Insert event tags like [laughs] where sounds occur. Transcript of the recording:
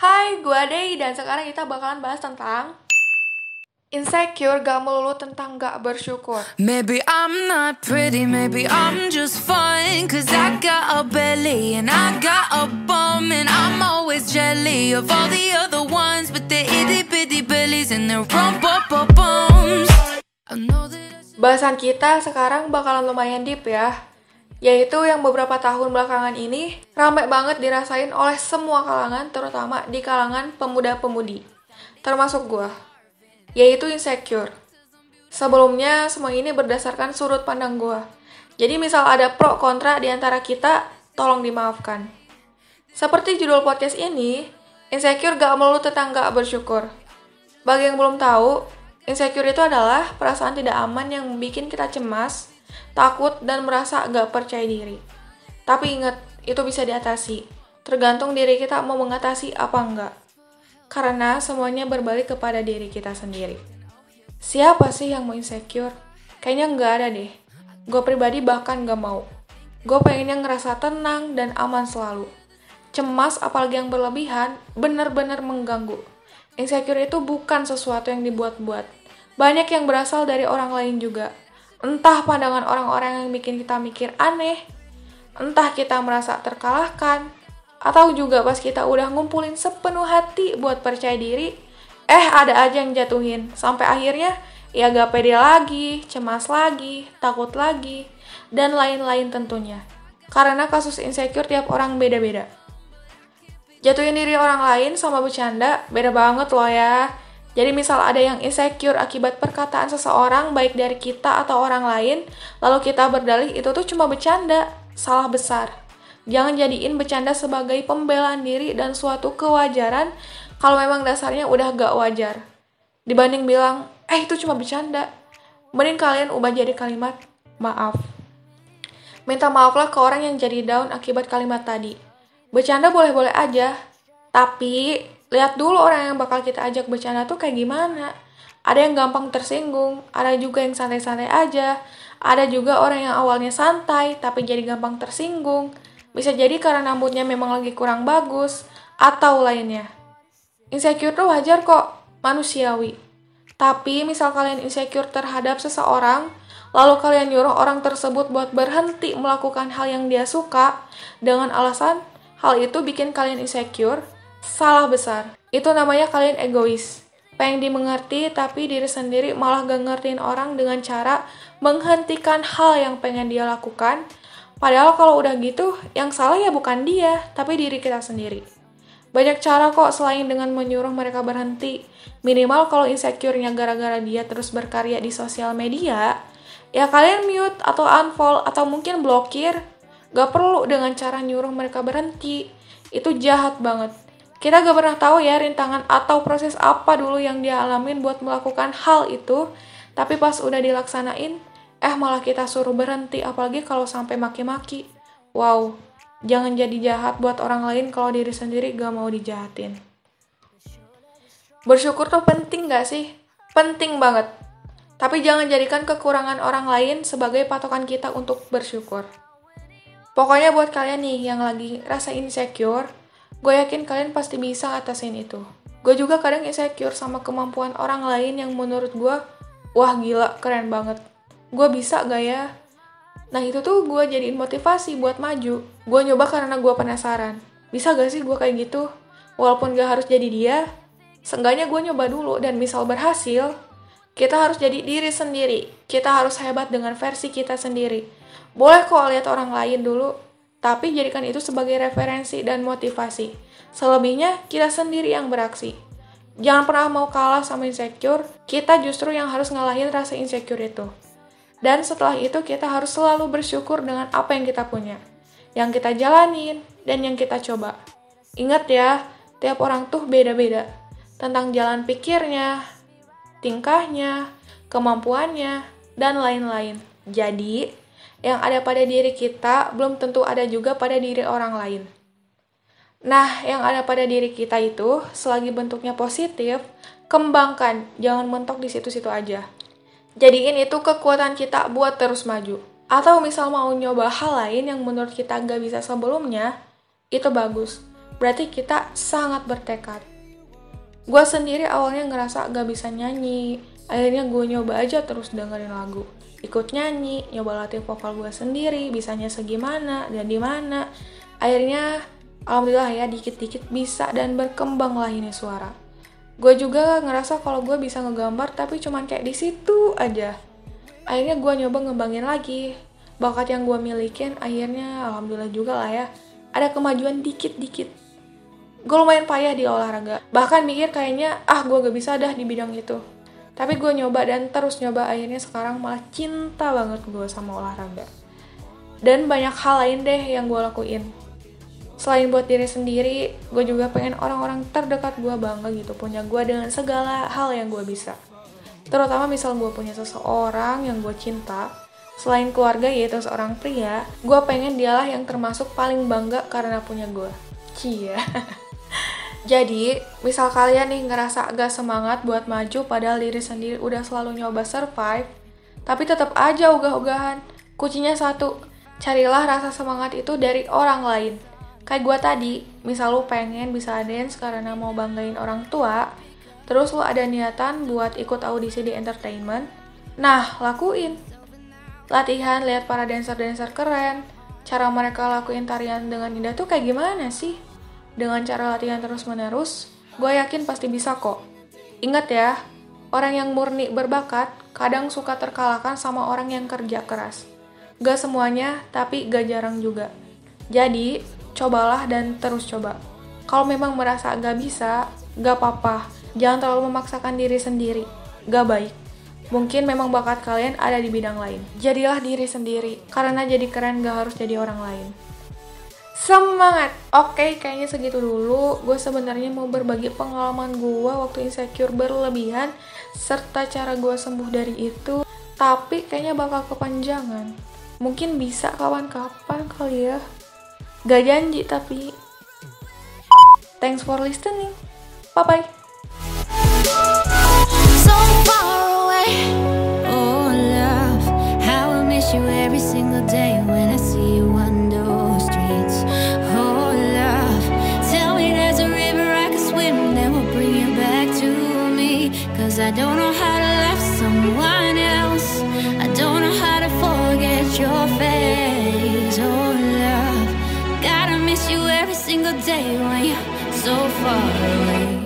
Hai, gue Ade dan sekarang kita bakalan bahas tentang Insecure gak melulu tentang gak bersyukur. Maybe I'm not pretty, maybe I'm just fine Cause I got a belly and I got a bum And I'm always jelly of all the other ones But they're itty bitty bellies and their rump up bums. Bahasan kita sekarang bakalan lumayan deep ya yaitu yang beberapa tahun belakangan ini ramai banget dirasain oleh semua kalangan, terutama di kalangan pemuda-pemudi, termasuk gue, yaitu insecure. Sebelumnya, semua ini berdasarkan sudut pandang gue. Jadi misal ada pro kontra di antara kita, tolong dimaafkan. Seperti judul podcast ini, insecure gak melulu tentang gak bersyukur. Bagi yang belum tahu, insecure itu adalah perasaan tidak aman yang membuat kita cemas, takut, dan merasa gak percaya diri. Tapi ingat, itu bisa diatasi. Tergantung diri kita mau mengatasi apa enggak. Karena semuanya berbalik kepada diri kita sendiri. Siapa sih yang mau insecure? Kayaknya nggak ada deh. Gue pribadi bahkan gak mau. Gue pengennya ngerasa tenang dan aman selalu. Cemas apalagi yang berlebihan benar-benar mengganggu. Insecure itu bukan sesuatu yang dibuat-buat. Banyak yang berasal dari orang lain juga. Entah pandangan orang-orang yang bikin kita mikir aneh, entah kita merasa terkalahkan, atau juga pas kita udah ngumpulin sepenuh hati buat percaya diri, eh ada aja yang jatuhin. Sampai akhirnya ya gak pede lagi, cemas lagi, takut lagi, dan lain-lain tentunya. Karena kasus insecure tiap orang beda-beda. Jatuhin diri orang lain sama bercanda beda banget loh ya. Jadi misal ada yang insecure akibat perkataan seseorang baik dari kita atau orang lain, lalu kita berdalih itu tuh cuma bercanda, salah besar. Jangan jadiin bercanda sebagai pembelaan diri dan suatu kewajaran kalau memang dasarnya udah gak wajar. Dibanding bilang, eh itu cuma bercanda. Mending kalian ubah jadi kalimat, maaf. Minta maaflah ke orang yang jadi down akibat kalimat tadi. Bercanda boleh-boleh aja, tapi lihat dulu orang yang bakal kita ajak bercanda tuh kayak gimana. Ada yang gampang tersinggung, ada juga yang santai-santai aja, ada juga orang yang awalnya santai tapi jadi gampang tersinggung. Bisa jadi karena rambutnya memang lagi kurang bagus, atau lainnya. Insecure tuh wajar kok, manusiawi. Tapi misal kalian insecure terhadap seseorang, lalu kalian nyuruh orang tersebut buat berhenti melakukan hal yang dia suka dengan alasan hal itu bikin kalian insecure, salah besar. Itu namanya kalian egois. Pengen dimengerti tapi diri sendiri malah gak ngertiin orang dengan cara menghentikan hal yang pengen dia lakukan. Padahal kalau udah gitu, yang salah ya bukan dia, tapi diri kita sendiri. Banyak cara kok selain dengan menyuruh mereka berhenti. Minimal kalau insecure-nya gara-gara dia terus berkarya di sosial media, ya kalian mute atau unfollow atau mungkin blokir. Gak perlu dengan cara nyuruh mereka berhenti. Itu jahat banget. Kita gak pernah tahu ya rintangan atau proses apa dulu yang dia alamin buat melakukan hal itu. Tapi pas udah dilaksanain, eh malah kita suruh berhenti apalagi kalau sampai maki-maki. Wow, jangan jadi jahat buat orang lain kalau diri sendiri gak mau dijahatin. Bersyukur tuh penting gak sih? Penting banget. Tapi jangan jadikan kekurangan orang lain sebagai patokan kita untuk bersyukur. Pokoknya buat kalian nih yang lagi rasa insecure, gue yakin kalian pasti bisa ngatasin itu. Gue juga kadang insecure sama kemampuan orang lain yang menurut gue, wah gila, keren banget. Gue bisa gak ya? Nah itu tuh gue jadiin motivasi buat maju. Gue nyoba karena gue penasaran. Bisa gak sih gue kayak gitu? Walaupun gak harus jadi dia, seenggaknya gue nyoba dulu dan misal berhasil, kita harus jadi diri sendiri. Kita harus hebat dengan versi kita sendiri. Boleh kok lihat orang lain dulu, tapi jadikan itu sebagai referensi dan motivasi. Selebihnya, kita sendiri yang beraksi. Jangan pernah mau kalah sama insecure, kita justru yang harus ngalahin rasa insecure itu. Dan setelah itu kita harus selalu bersyukur dengan apa yang kita punya, yang kita jalanin, dan yang kita coba. Ingat ya, tiap orang tuh beda-beda. Tentang jalan pikirnya, tingkahnya, kemampuannya, dan lain-lain. Jadi, yang ada pada diri kita belum tentu ada juga pada diri orang lain. Nah, yang ada pada diri kita itu, selagi bentuknya positif, kembangkan, jangan mentok di situ-situ aja. Jadiin itu kekuatan kita buat terus maju. Atau misal mau nyoba hal lain yang menurut kita gak bisa sebelumnya, itu bagus. berarti kita sangat bertekad. Gue sendiri awalnya ngerasa gak bisa nyanyi, akhirnya gue nyoba aja terus dengerin lagu. Ikut nyanyi, nyoba latih vokal gue sendiri, bisanya segimana dan di mana. Akhirnya, alhamdulillah ya, dikit-dikit bisa dan berkembang lah ini suara. Gue juga ngerasa kalau gue bisa ngegambar tapi cuman kayak di situ aja. Akhirnya gue nyoba ngembangin lagi. Bakat yang gue milikin akhirnya alhamdulillah juga lah ya. Ada kemajuan dikit-dikit gue lumayan payah di olahraga bahkan mikir kayaknya ah gue gak bisa dah di bidang itu tapi gue nyoba dan terus nyoba akhirnya sekarang malah cinta banget gue sama olahraga. Dan banyak hal lain deh yang gue lakuin. Selain buat diri sendiri gue juga pengen orang-orang terdekat gue bangga gitu punya gue dengan segala hal yang gue bisa. Terutama misal gue punya seseorang yang gue cinta selain keluarga yaitu seorang pria gue pengen dialah yang termasuk paling bangga karena punya gue cia [laughs] Jadi, misal kalian nih ngerasa agak semangat buat maju padahal diri sendiri udah selalu nyoba survive, tapi tetap aja ogah-ogahan. Kuncinya satu, carilah rasa semangat itu dari orang lain. Kayak gue tadi, misal lu pengen bisa dance karena mau banggain orang tua, terus lu ada niatan buat ikut audisi di entertainment, nah lakuin. Latihan lihat para dancer-dancer keren, cara mereka lakuin tarian dengan indah tuh kayak gimana sih? Dengan cara latihan terus-menerus, gue yakin pasti bisa kok. Ingat ya, orang yang murni berbakat kadang suka terkalahkan sama orang yang kerja keras. Gak semuanya, tapi gak jarang juga. Jadi, cobalah dan terus coba. Kalau memang merasa gak bisa, gak apa-apa. Jangan terlalu memaksakan diri sendiri. Gak baik. Mungkin memang bakat kalian ada di bidang lain. Jadilah diri sendiri, karena jadi keren gak harus jadi orang lain. Semangat! Oke, kayaknya segitu dulu. Gue sebenarnya mau berbagi pengalaman gue waktu insecure berlebihan serta cara gue sembuh dari itu. Tapi kayaknya bakal kepanjangan. Mungkin bisa kapan-kapan kali ya. Gak janji tapi. Thanks for listening. Bye-bye. So Cause I don't know how to love someone else. I don't know how to forget your face. Oh, love, gotta miss you every single day when you're so far away.